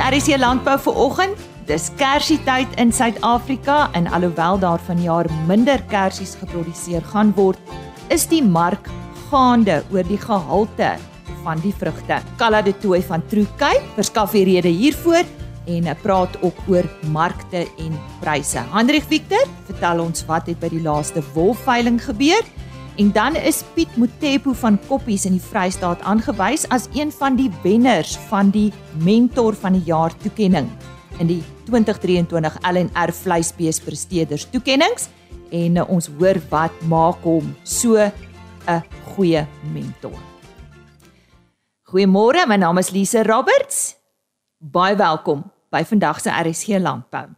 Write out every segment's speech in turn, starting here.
In RC Landbou vir oggend, dis Kersietyd in Suid-Afrika en alhoewel daar vanjaar minder kersies geproduseer gaan word, is die mark gaande oor die gehalte van die vrugte. Kala de Tooi van Troekai verskaf die rede hiervoor en praat ook oor markte en pryse. Hendrik Victor, vertel ons wat het by die laaste wolveiling gebeur? En dan is Piet Motepo van Koppies in die Vrystaat aangewys as een van die wenners van die Mentor van die Jaar toekenning in die 2023 LNR vleisbeespresteerders toekennings en uh, ons hoor wat maak hom so 'n goeie mentor. Goeiemôre, my naam is Lise Roberts. Baie welkom by vandag se RSG Landbou.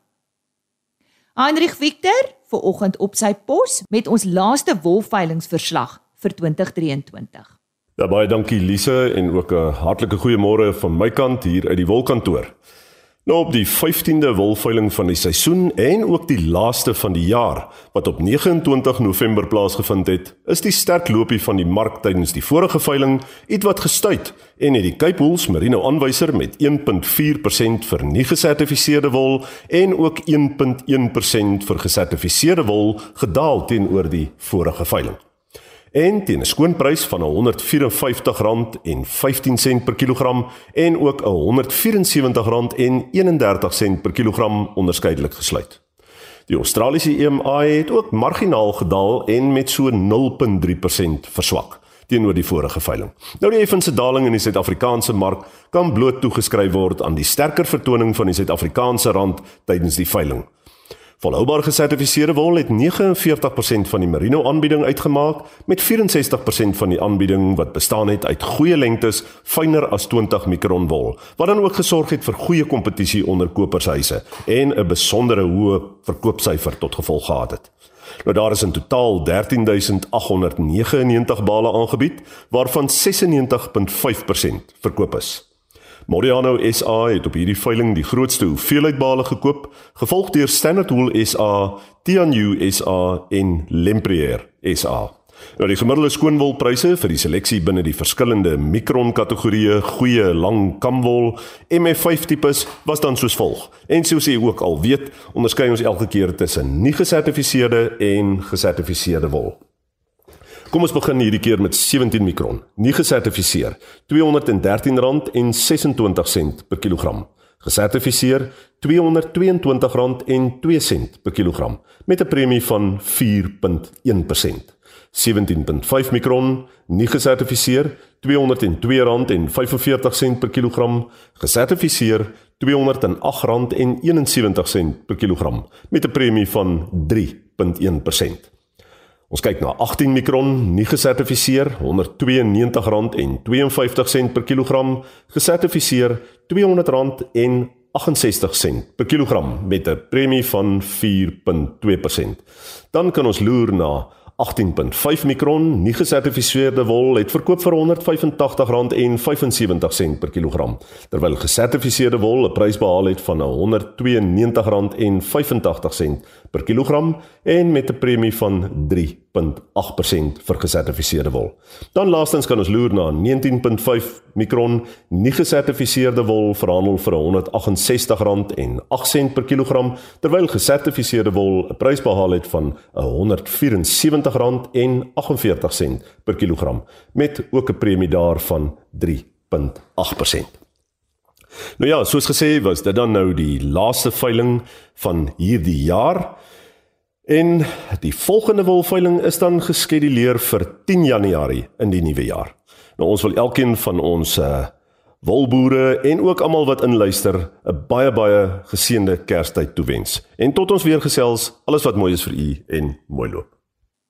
Heinrich Victor ver oggend op sy pos met ons laaste wolveilingsverslag vir 2023. Ja baie dankie Lise en ook 'n hartlike goeiemôre van my kant hier uit die wolkantoor. Nou op die 15de wolveiling van die seisoen en ook die laaste van die jaar wat op 29 November plaasgevind het, is die sterk loopie van die mark tydens die vorige veiling ietwat gestuit en het die Cape Wool Merino aanwyser met 1.4% vir nie gesertifiseerde wol en ook 1.1% vir gesertifiseerde wol gedaal teenoor die vorige veiling en teen 'n skoonprys van R154.15 per kilogram en ook R174.31 per kilogram onderskeidelik gesluit. Die Australiese EMA het ook marginaal gedaal en met so 0.3% verswak teenoor die vorige veiling. Nou die effense daling in die Suid-Afrikaanse mark kan bloot toegeskryf word aan die sterker vertoning van die Suid-Afrikaanse rand tydens die veiling. Volhoubaar gesertifiseerde wol het 49% van die merino aanbieding uitgemaak met 64% van die aanbieding wat bestaan het uit goeie lengtes fyner as 20 mikron wol wat dan ook gesorg het vir goeie kompetisie onder kopershuise en 'n besondere hoë verkoopsyfer tot gevolg gehad het. Nou daar is in totaal 13899 bale aangebied waarvan 96.5% verkoop is. Moriano SA het op hierdie veiling die grootste hoeveelheid bale gekoop, gevolg deur Standard Wool SA, Tianyu SA en Lempriere SA. Nou die gemiddelde skoonwolpryse vir die seleksie binne die verskillende mikron kategorieë, goeie lang kamwol, MF5 tipes was dan soos volg. En soos jy ook al weet, onderskei ons elke keer tussen nie gesertifiseerde en gesertifiseerde wol. Kom ons begin hierdie keer met 17 mikron, nie gesertifiseer, R213.26 per kilogram. Gesertifiseer R222.02 per kilogram met 'n premie van 4.1%. 17.5 mikron, nie gesertifiseer, R202.45 per kilogram, gesertifiseer R208.71 per kilogram met 'n premie van 3.1%. Ons kyk na 18 mikron, nie gesertifiseer, R192.52 per kilogram, gesertifiseer R200.68 per kilogram met 'n premie van 4.2%. Dan kan ons loer na 18.5 mikron nie gesertifiseerde wol het verkoop vir R185.75 per kilogram. Terwyl gesertifiseerde wol 'n prys behaal het van R192.85 per kilogram en met 'n premie van 3.8% vir gesertifiseerde wol. Dan laastens kan ons loer na 19.5 mikron nie gesertifiseerde wol verhandel vir R168.08 per kilogram terwyl gesertifiseerde wol 'n prys behaal het van R174.48 per kilogram met ook 'n premie daarvan 3.8%. Nou ja, soos gesê was dit dan nou die laaste veiling van hierdie jaar. En die volgende wolveiling is dan geskeduleer vir 10 Januarie in die nuwe jaar. Nou ons wil elkeen van ons uh wolboere en ook almal wat inluister 'n baie baie geseënde Kerstyd toewens. En tot ons weer gesels, alles wat mooi is vir u en mooi loop.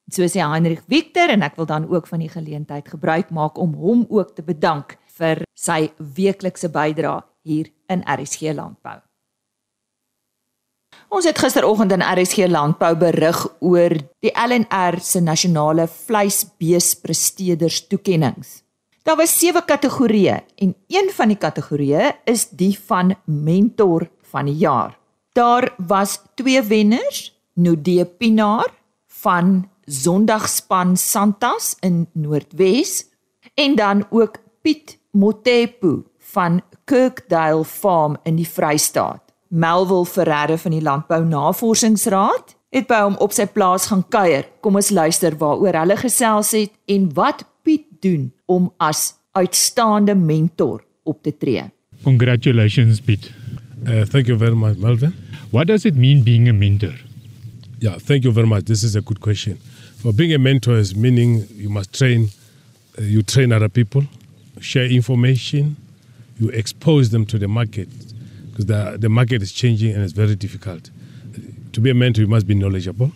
So sê Heinrich Victor en ek wil dan ook van die geleentheid gebruik maak om hom ook te bedank vir sy weeklikse bydrae hier in RSG Landbou. Ons het gisteroggend in RSG Landbou berig oor die LNR se nasionale vleisbeespresteerders toekenninge. Daar was sewe kategorieë en een van die kategorieë is die van mentor van die jaar. Daar was twee wenners, Nodee Pinaar van Sondagspan Santas in Noordwes en dan ook Piet Motepo van Kirkdale Farm in die Vrystaat. Melville Ferreira van die Landbou Navorsingsraad het by hom op sy plaas gaan kuier. Kom ons luister waaroor hulle gesels het en wat Piet doen om as uitstaande mentor op te tree. Congratulations Piet. Uh, thank you very much Melvin. What does it mean being a mentor? Yeah, thank you very much. This is a good question. For being a mentor is meaning you must train uh, you train other people, share information, you expose them to the market because the, the market is changing and it's very difficult. To be a mentor, you must be knowledgeable,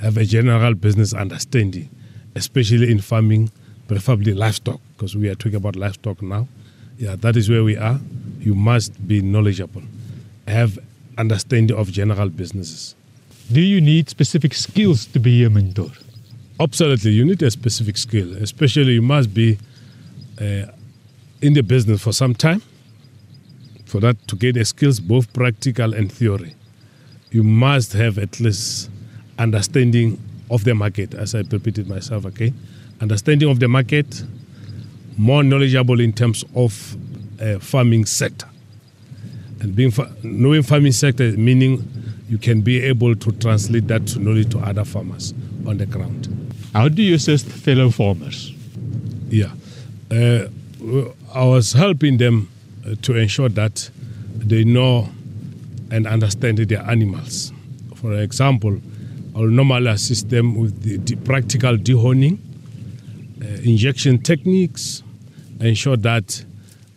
have a general business understanding, especially in farming, preferably livestock, because we are talking about livestock now. Yeah, that is where we are. You must be knowledgeable, have understanding of general businesses. Do you need specific skills to be a mentor? Absolutely, you need a specific skill, especially you must be uh, in the business for some time for that to get the skills, both practical and theory, you must have at least understanding of the market, as I repeated myself okay Understanding of the market, more knowledgeable in terms of uh, farming sector. And being fa- knowing farming sector meaning you can be able to translate that to knowledge to other farmers on the ground. How do you assist fellow farmers? Yeah. Uh, I was helping them to ensure that they know and understand their animals. For example, I'll normally assist them with the, practical dehoning, uh, injection techniques, ensure that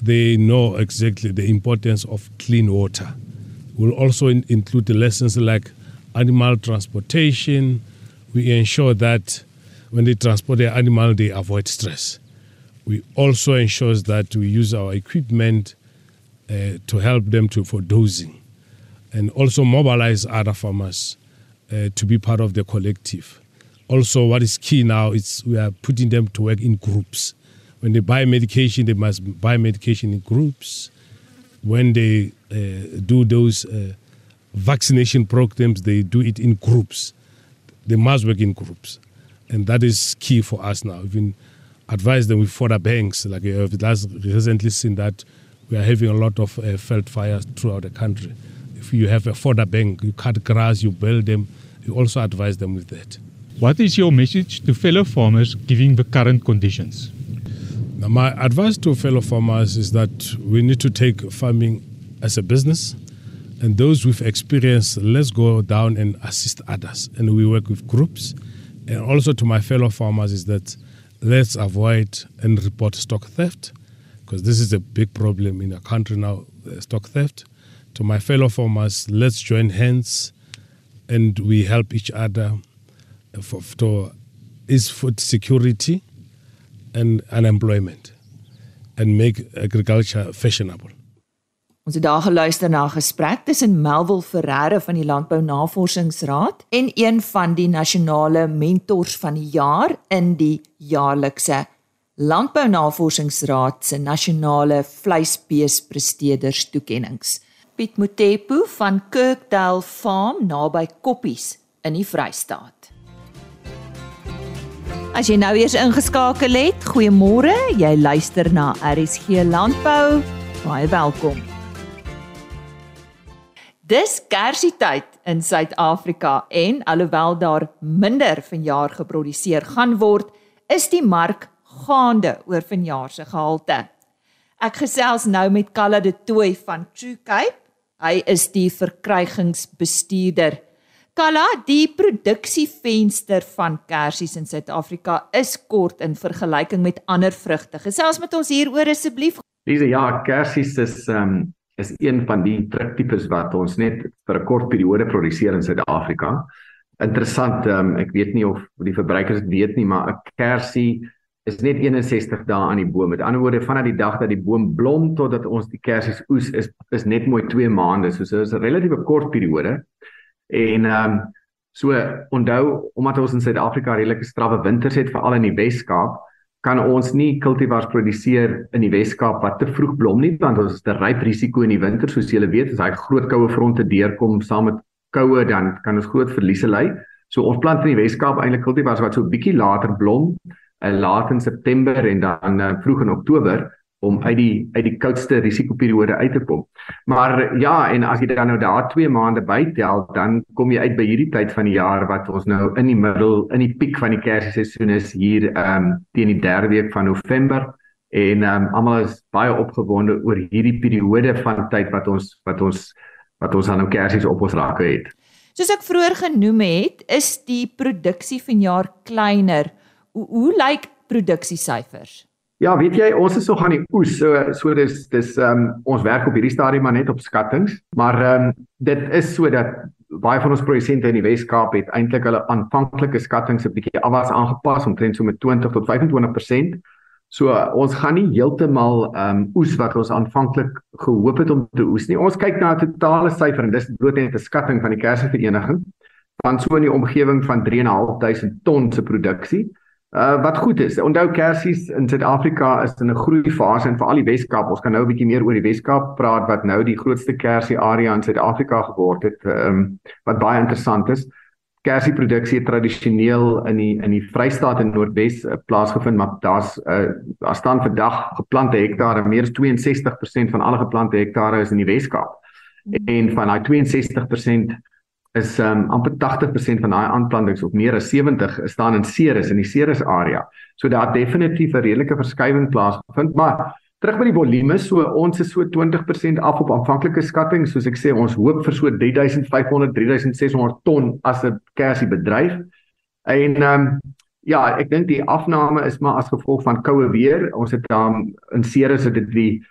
they know exactly the importance of clean water. We'll also in, include the lessons like animal transportation. We ensure that when they transport their animal, they avoid stress. We also ensure that we use our equipment uh, to help them to for dosing, and also mobilize other farmers uh, to be part of the collective. Also, what is key now is we are putting them to work in groups. When they buy medication, they must buy medication in groups. When they uh, do those uh, vaccination programs, they do it in groups. They must work in groups, and that is key for us now. Even advise them with further banks, like you have recently seen that we are having a lot of uh, felt fires throughout the country. If you have a fodder bank, you cut grass, you build them, you also advise them with that. What is your message to fellow farmers given the current conditions? Now, my advice to fellow farmers is that we need to take farming as a business, and those with experience, let's go down and assist others. And we work with groups. And also to my fellow farmers is that let's avoid and report stock theft because this is a big problem in our country now uh, stock theft. To my fellow farmers, let's join hands and we help each other for, for is food security and unemployment and make agriculture fashionable. Ons het daar geluister na 'n gesprek tussen Melville Ferreira van die Landbou Navorsingsraad en een van die nasionale mentors van die jaar in die jaarlikse Landbou Navorsingsraad se nasionale vleisbeespresteerders toekenninge. Piet Motepo van Kirkdale Farm naby Koppies in die Vrystaat. As jy nou eers ingeskakel het, goeiemôre. Jy luister na RSG Landbou. Baie welkom. Dis Kersietyd in Suid-Afrika en alhoewel daar minder vanjaar geproduseer gaan word, is die mark gaande oor vanjaar se gehalte. Ek gesels nou met Kalla de Tooi van True Cape. Hy is die verkrygingsbestuurder. Kalla, die produksievenster van kersies in Suid-Afrika is kort in vergelyking met ander vrugte. Gesels met ons hieroor asseblief. Dis ja, kersies is ehm um, is een van die druktipes wat ons net vir 'n kort periode produseer in Suid-Afrika. Interessant, um, ek weet nie of die verbruikers dit weet nie, maar 'n kersie is net 61 dae aan die boom. Met ander woorde, vanaf die dag dat die boom blom totdat ons die kersies oes is is net mooi 2 maande. So dit is 'n relatief kort periode. En ehm um, so onthou omdat ons in Suid-Afrika redelike strawwe winters het veral in die Wes-Kaap, kan ons nie kultivars produseer in die Wes-Kaap wat te vroeg blom nie want ons het 'n ryp risiko in die winter soos julle weet, as hy groot koue fronte deurkom saam met koue dan kan ons groot verliese ly. So ons plant in die Wes-Kaap eintlik kultivars wat so bietjie later blom uh, laat in September en dan uh, vroeg in Oktober om uit die uit die koudste risikoperiode uit te kom. Maar ja, en as jy dan nou daar 2 maande bytel, dan kom jy uit by hierdie tyd van die jaar wat ons nou in die middel in die piek van die Kersseisoen is hier ehm um, teen die derde week van November en ehm um, almal is baie opgewonde oor hierdie periode van tyd wat ons wat ons wat ons aan nou Kerssies op ons rakke het. Soos ek vroeër genoem het, is die produksie vanjaar kleiner. Hoe, hoe lyk produksiesyfers? Ja, weet jy, ons is nog aan die oes. So so dis dis ehm um, ons werk op hierdie stadium maar net op skattings, maar ehm um, dit is sodat baie van ons produsente in die Wes-Kaap het eintlik hulle aanvanklike skattings 'n bietjie afwas aangepas omtrent so met 20 tot 25%. So ons gaan nie heeltemal ehm um, oes wat ons aanvanklik gehoop het om te oes nie. Ons kyk na 'n totale syfer en dis bloot net 'n skatting van die Kersvereniging van so in die omgewing van 3.500 ton se produksie. Uh wat goed is. Onthou kersies in Suid-Afrika is in 'n groei fase en veral die Wes-Kaap. Ons kan nou 'n bietjie meer oor die Wes-Kaap praat wat nou die grootste kersie area in Suid-Afrika geword het. Ehm um, wat baie interessant is. Kersieproduksie het tradisioneel in die in die Vrystaat en Noordwes uh, plaasgevind, maar daar's uh daar staan vandag geplante hektare, meer as 62% van alle geplante hektare is in die Wes-Kaap. En van daai 62% is um amper 80% van daai aanplantings of meer as 70 staan in Ceres in die Ceres area. So daar definitief 'n redelike verskywing plaasgevind, maar terug by die volume, so ons is so 20% af op aanvanklike skatting, soos ek sê ons hoop vir so 3500 3600 ton as 'n kersie bedryf. En um ja, ek dink die afname is maar as gevolg van koue weer. Ons het dan in Ceres het dit die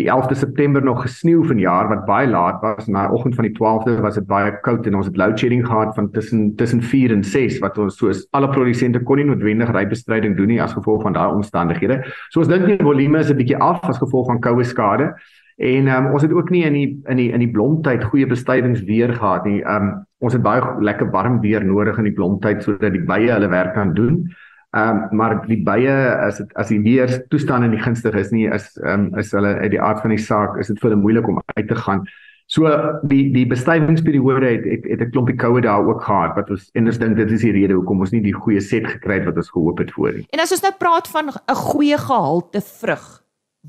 die 11de September nog gesneeu vanjaar wat baie laat was na die oggend van die 12de was dit baie koud en ons het load shedding gehad van tussen tussen 4 en 6 wat ons soos alle produsente kon nie noodwendig rybestryding doen nie as gevolg van daai omstandighede. So ons dink die volume is 'n bietjie af as gevolg van koue skade. En um, ons het ook nie in die in die in die blomtyd goeie bestuivingsweer gehad nie. Um ons het baie lekker warm weer nodig in die blomtyd sodat die bye hulle werk kan doen. Ehm um, maar die bye as dit as die weer toestande nie gunstig is nie is ehm um, is hulle uit die aard van die saak is dit vir hulle moeilik om uit te gaan. So die die bestuivingsperiode het het, het 'n klompie koue daar ook gehad wat ons en ons dink dit is die rede hoekom ons nie die goeie set gekry het wat ons gehoop het voor nie. En as ons nou praat van 'n goeie gehalte vrug,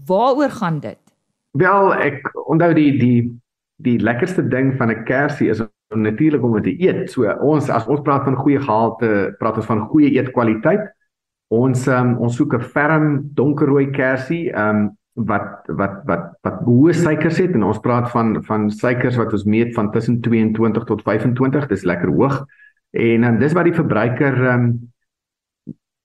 waaroor gaan dit? Wel, ek onthou die die die lekkerste ding van 'n kersie is natuurlik om te eet. So ons as ons praat van goeie gehalte, praat ons van goeie eetkwaliteit. Ons um, ons soek 'n ferm donkerrooi kersie um wat wat wat wat hoë suikers het en ons praat van van suikers wat ons meet van tussen 22 tot 25. Dis lekker hoog. En um, dis wat die verbruiker um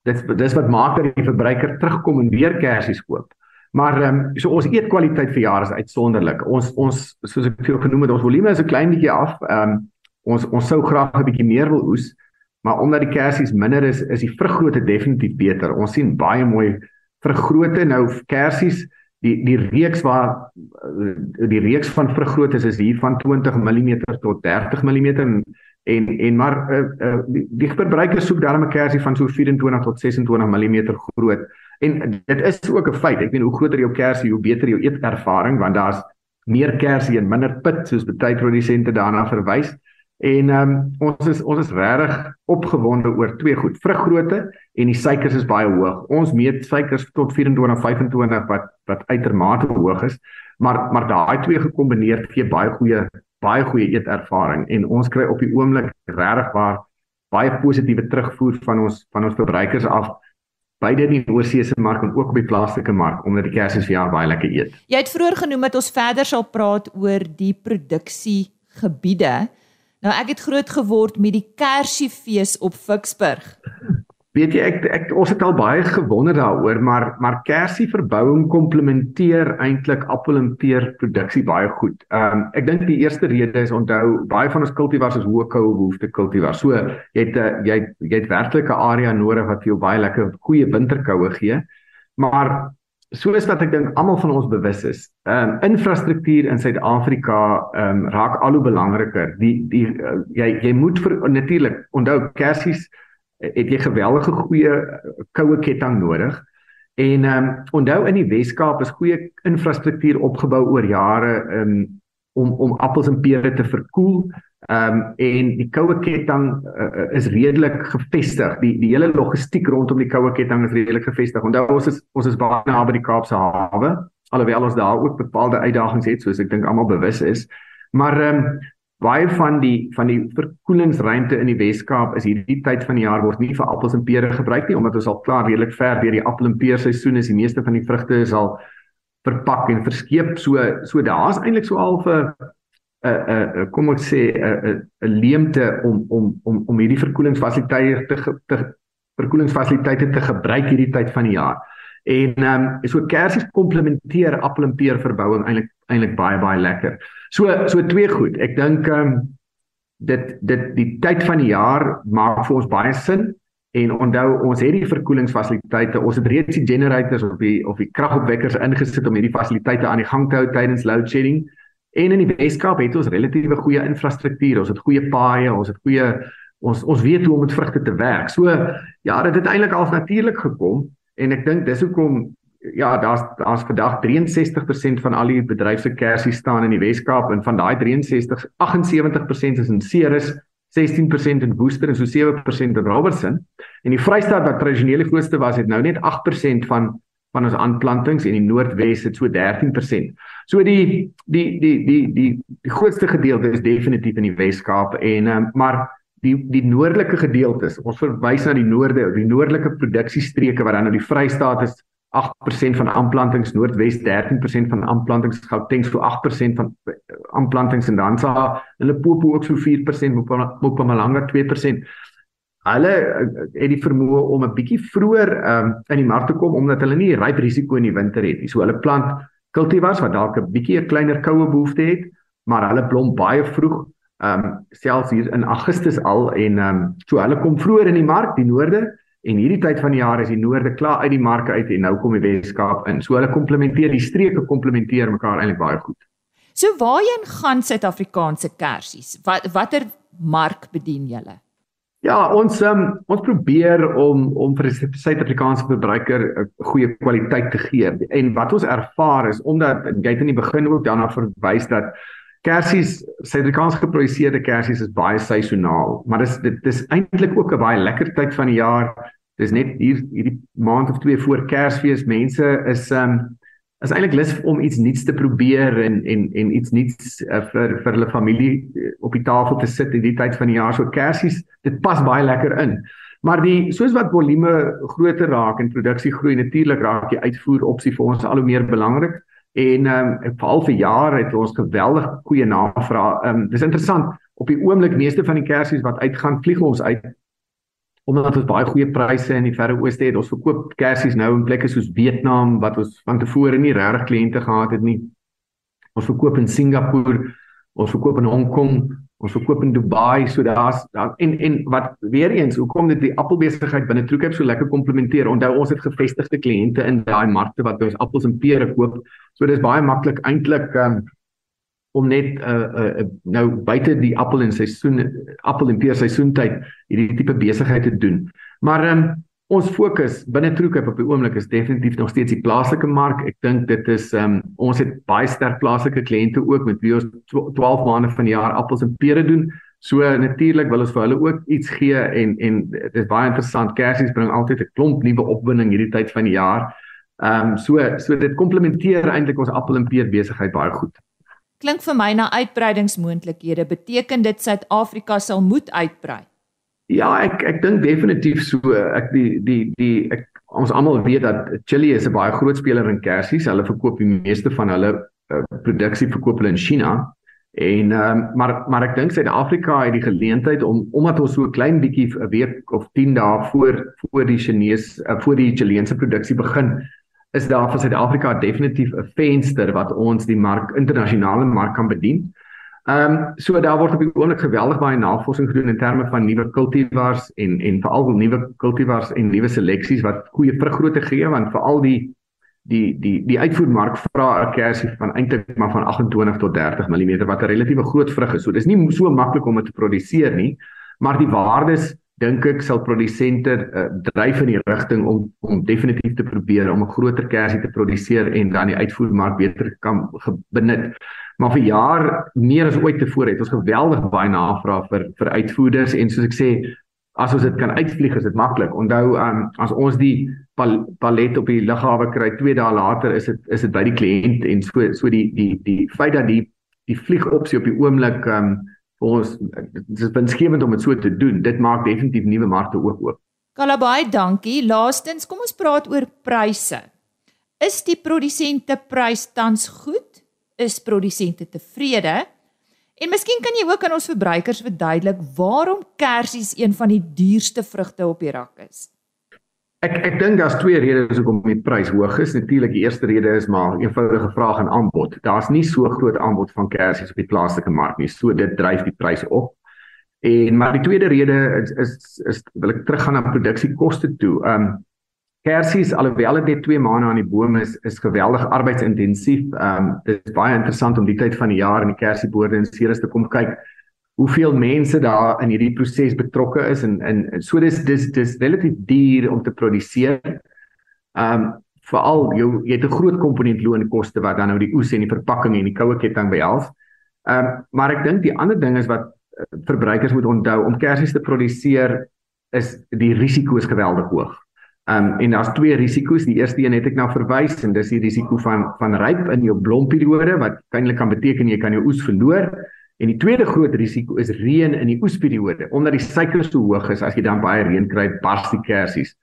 dis dis wat maak dat die verbruiker terugkom en weer kersies koop. Maar ehm um, so ons eetkwaliteit vir jare is uitsonderlik. Ons ons soos ek veel genoem het, ons volume is 'n klein bietjie af. Ehm um, ons ons sou graag 'n bietjie meer wil oes, maar omdat die kersies minder is, is die vruggrootte definitief beter. Ons sien baie mooi vruggrootte nou kersies die die reeks waar eh, die reeks van vruggrootte is hier van 20 mm tot 30 mm en en en maar uh, uh, die, die verbruiker soek daarmee kersie van so 24 tot 26 mm groot. En dit is ook 'n feit. Ek meen hoe groter jou kersie, hoe beter jou eetervaring want daar's meer kersie en minder pit soos baie produsente daarna verwys. En ehm um, ons is ons is regtig opgewonde oor twee goed. Vruggrootte en die suikers is baie hoog. Ons meet suikers tot 24 25 wat wat uitermate hoog is. Maar maar daai twee gekombineer gee baie goeie baie goeie eetervaring en ons kry op die oomblik regtig waar baie positiewe terugvoer van ons van ons verbruikers af beide in die oorseese mark en ook op die plaaslike mark omdat die kersies vir jaar baie lekker eet. Jy het vroeër genoem dat ons verder sal praat oor die produksie gebiede. Nou ek het groot geword met die Kersiefees op Ficksburg. Weet jy ek ek ons het al baie gewonder daaroor maar maar kersie verbouing komplementeer eintlik appel en peer produksie baie goed. Ehm um, ek dink die eerste rede is onthou baie van ons kultivars is hoë koue behoefte kultivars. So jy het uh, jy jy het werklik 'n area nodig wat vir jou baie lekker goeie winterkoue gee. Maar soos wat ek dink almal van ons bewus is, ehm um, infrastruktuur in Suid-Afrika ehm um, raak al hoe belangriker. Die die uh, jy jy moet vir natuurlik onthou kersies het jy geweldige goeie eh, koue ketting nodig. En ehm um, onthou in die Wes-Kaap is goeie infrastruktuur opgebou oor jare um, om om appels en pere te verkoel. Ehm um, en die koue ketting uh, is redelik gefestig. Die die hele logistiek rondom die koue ketting is redelik gefestig. Onthou ons is ons is baie naby die Kaapse hawe, alhoewel ons daar ook bepaalde uitdagings het soos ek dink almal bewus is. Maar ehm um, baie van die van die verkoelingsruimte in die Wes-Kaap is hierdie tyd van die jaar word nie vir appels en pere gebruik nie omdat ons al klaar redelik ver deur die appel en peer seisoen is. Die meeste van die vrugte is al verpak en verskeep. So so daar's eintlik so al vir 'n 'n kom ek sê 'n 'n leemte om om om om hierdie verkoelingsfasiliteite te, te verkoelingsfasiliteite te gebruik hierdie tyd van die jaar. En ehm um, so kersies komplementeer appel en peer verbouing eintlik eintlik baie baie lekker. So so twee goed. Ek dink ehm um, dit dit die tyd van die jaar maak vir ons baie sin en onthou ons het die verkoelingsfasiliteite. Ons het reeds die generators of die of die kragopwekkers ingesit om hierdie fasiliteite aan die gang te hou tydens load shedding. En in die Weskaap het ons relatiewe goeie infrastruktuur. Ons het goeie paaie, ons het goeie ons ons weet hoe om met vrugte te werk. So ja, dit het eintlik al natuurlik gekom en ek dink dis hoekom ja, daar's daar's vandag 63% van al die bedryfse kersies staan in die Weskaap en van daai 63 78% is in Ceres, 16% in Woester en so 7% in Robertson. En die Vrystaat wat tradisioneel die grootste was, het nou net 8% van van ons aanplantings en die Noordwes het so 13%. So die die die die die die grootste gedeelte is definitief in die Wes-Kaap en um, maar die die noordelike gedeeltes, ons verwys na die noorde, die noordelike produksiestreke wat dan nou die Vrystaat is 8% van aanplantings, Noordwes 13% van aanplantings, Gauteng so 8% van eh, aanplantings en dan sa hulle Popo ook so 4%, Mpumalanga 2% hulle eh, het die vermoë om 'n bietjie vroeër um, in die mark te kom omdat hulle nie ryp risiko in die winter het nie. So hulle plant cultivars wat dalk 'n bietjie 'n kleiner koue behoefte het, maar hulle blom baie vroeg, ehm um, selfs hier in Augustus al en ehm um, so hulle kom vroeër in die mark, die noorde en hierdie tyd van die jaar is die noorde klaar uit die mark uit en nou kom die Weskaap in. So hulle komplementeer die streke komplementeer mekaar eintlik baie goed. So waarheen gaan Suid-Afrikaanse kersies? Wat watter mark bedien julle? Ja, ons um, ons probeer om om vir die Suid-Afrikaanse verbruiker 'n goeie kwaliteit te gee. En wat ons ervaar is omdat jy het in die begin ook daarna verwys dat kersies, Suid-Afrikaans geproduseerde kersies is baie seisoonaal, maar dis dit dis eintlik ook 'n baie lekker tyd van die jaar. Dis net hier hierdie maand of twee voor Kersfees, mense is um is eintlik lus om iets nuuts te probeer en en en iets nuuts uh, vir vir hulle familie uh, op die tafel te sit in die tyd van die jaar. So kersies dit pas baie lekker in. Maar die soos wat volume groter raak en produksie groei natuurlik raak die uitvoer opsie vir ons al hoe meer belangrik. En ehm um, veral vir jare het ons geweldig goeie navraag ehm um, dis interessant. Op die oomblik meeste van die kersies wat uitgaan vlieg ons uit omdat ons baie goeie pryse in die Verre Ooste het. Ons verkoop kersies nou in plekke soos Vietnam wat ons van tevore nie regtig kliënte gehad het nie. Ons verkoop in Singapore, ons verkoop in Hong Kong, ons verkoop in Dubai. So daar's daar en en wat weer eens, hoekom dit die appelbesigheid binne Troekep so lekker komplementeer. Onthou ons het gevestigde kliënte in daai markte wat ons appels en pere koop. So dis baie maklik eintlik um, om net uh, uh, nou buite die appel en seisoen appel en peer seisoentyd hierdie tipe besigheid te doen. Maar um, ons fokus binne Troekop op die oomblik is definitief nog steeds die plaaslike mark. Ek dink dit is um, ons het baie sterk plaaslike kliënte ook met wie ons 12 maande van die jaar appels en pere doen. So natuurlik wil ons vir hulle ook iets gee en en dit is baie interessant. Kersies bring altyd 'n klomp nuwe opwinding hierdie tyd van die jaar. Ehm um, so so dit komplementeer eintlik ons appel en peer besigheid baie goed. Klink vir my na uitbreidingsmoontlikhede. Beteken dit Suid-Afrika sal moet uitbrei? Ja, ek ek dink definitief so. Ek die die die ek, ons almal weet dat Chili is 'n baie groot speler in kersies. Hulle verkoop die meeste van hulle uh, produksie verkoop hulle in China. En ehm um, maar maar ek dink Suid-Afrika het die geleentheid om omdat ons so 'n klein bietjie 'n week of 10 dae voor voor die Chinese uh, voor die Chileense produksie begin is daar vir Suid-Afrika definitief 'n venster wat ons die mark internasionale mark kan bedien. Ehm um, so daar word op die oomblik geweldig baie navorsing gedoen in terme van nuwe kultivars en en veral nuwe kultivars en nuwe seleksies wat goeie vruggrootte gee want veral die die die die uitvoermark vra 'n kersie van eintlik maar van 28 tot 30 mm wat 'n relatiewe groot vrug is. So dis nie so maklik om dit te produseer nie, maar die waardes dink ek sal produsente uh, dryf in die rigting om om definitief te probeer om 'n groter kersie te produseer en dan die uitvoermark beter kan benut. Maar vir jaar meer as ooit tevore het ons geweldig baie navraag vir vir uitvoerders en soos ek sê as ons dit kan uitvlieg is dit maklik. Onthou um, as ons die pal palet op die lughawe kry 2 dae later is dit is dit by die kliënt en so so die die die feit dat die die vliegopsie op die oomblik um, ons dit is winsgewend om dit so te doen. Dit maak definitief nuwe markte ook oop. Kalabai, dankie. Laastens, kom ons praat oor pryse. Is die produsente prys tans goed? Is produsente tevrede? En miskien kan jy ook aan ons verbruikers verduidelik waarom kersies een van die duurste vrugte op die rak is. Ek ek dink daar's twee redes hoekom die prys hoog is. Natuurlik die eerste rede is maar eenvoudige vraag en aanbod. Daar's nie so groot aanbod van kersies op die plaaslike mark nie. So dit dryf die pryse op. En maar die tweede rede is is, is wil ek teruggaan na produksiekoste toe. Um kersies alhoewel dit net 2 maande aan die boom is, is geweldig arbeidsintensief. Um dit is baie interessant om die tyd van die jaar in die kersieboorde en series te kom kyk hoeveel mense daar in hierdie proses betrokke is en en so dis dis dis relatief duur om te produseer. Ehm um, veral jy jy het 'n groot komponent loonkoste wat dan nou die oes en die verpakking en die koue ketting behels. Ehm um, maar ek dink die ander ding is wat uh, verbruikers moet onthou om kersies te produseer is die risiko is geweldig hoog. Ehm um, en daar's twee risiko's. Die eerste een het ek nou verwys en dis die risiko van van ryp in jou blomperiode wat eintlik kan beteken jy kan jou oes verloor. En die tweede groot risiko is reën in die oesperiode. Omdat die suiker so hoog is, as jy dan baie reën kry, bars die kersies.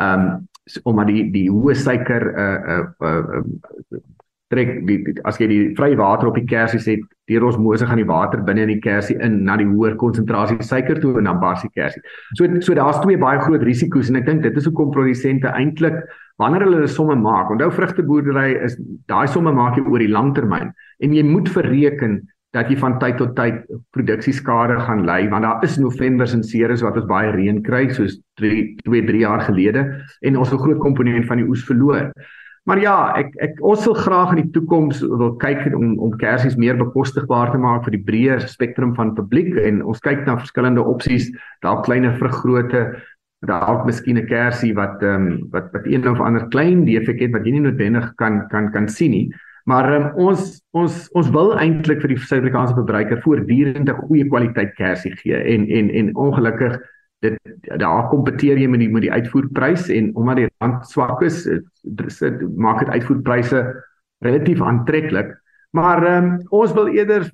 Ehm um, omdat die die hoë suiker uh uh, uh trek die, die as jy die vrye water op die kersies het, deur osmose gaan die water binne in die kersie in na die hoër konsentrasie suiker toe en dan bars die kersie. So so daar's twee baie groot risiko's en ek dink dit is hoekom produsente eintlik wanneer hulle 'n somme maak, onthou vrugteboerdery is daai somme maak jy oor die lang termyn en jy moet verreken dat jy van tyd tot tyd produksieskade gaan ly want daar is Novembers en Ceres wat ons baie reën kry soos 3 2 3 jaar gelede en ons 'n groot komponent van die oes verloor. Maar ja, ek ek ons wil graag in die toekoms wil kyk om om kersies meer bekostigbaar te maak vir die breër spektrum van publiek en ons kyk na verskillende opsies, dalk kleiner vruggrootte, dalk miskien 'n kersie wat ehm um, wat wat een of ander klein defek het wat jy nie noodwendig kan kan kan sien nie. Maar um, ons ons ons wil eintlik vir die Suid-Afrikaanse verbruiker voortdurend 'n goeie kwaliteit kersie gee en en en ongelukkig dit daar kompeteer jy met die met die uitvoerprys en omdat die rand swak is, dit maak dit uitvoerpryse relatief aantreklik. Maar um, ons wil eerder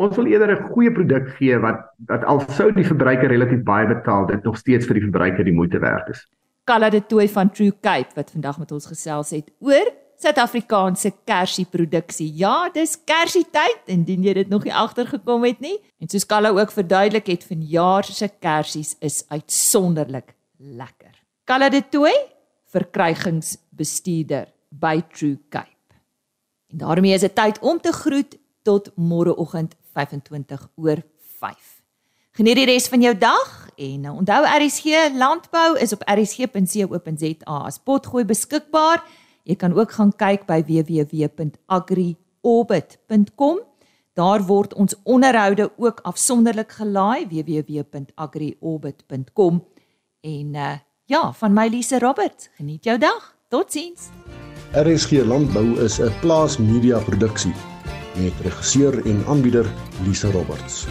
ons wil eerder 'n goeie produk gee wat wat al sou die verbruiker relatief baie betaal, dit nog steeds vir die verbruiker die moeite werd is. Kalla de Tooi van True Cape wat vandag met ons gesels het oor Suid-Afrikaanse kersieproduksie. Ja, dis kersietyd indien jy dit nog nie agtergekom het nie. En soos Kalla ook verduidelik het, vanjaar se kersies is uitsonderlik lekker. Kalla de Tooi, verkrygingsbestuurder by True Cape. En daarmee is dit tyd om te groet tot môreoggend 25 oor 5. Geniet die res van jou dag en onthou RSG landbou is op rsg.co.za as potgooi beskikbaar. Jy kan ook gaan kyk by www.agriorbit.com. Daar word ons onderhoude ook afsonderlik gelaai www.agriorbit.com. En uh, ja, van my Lise Robert, geniet jou dag. Totsiens. RSG Landbou is 'n plaas media produksie met regisseur en aanbieder Lise Roberts.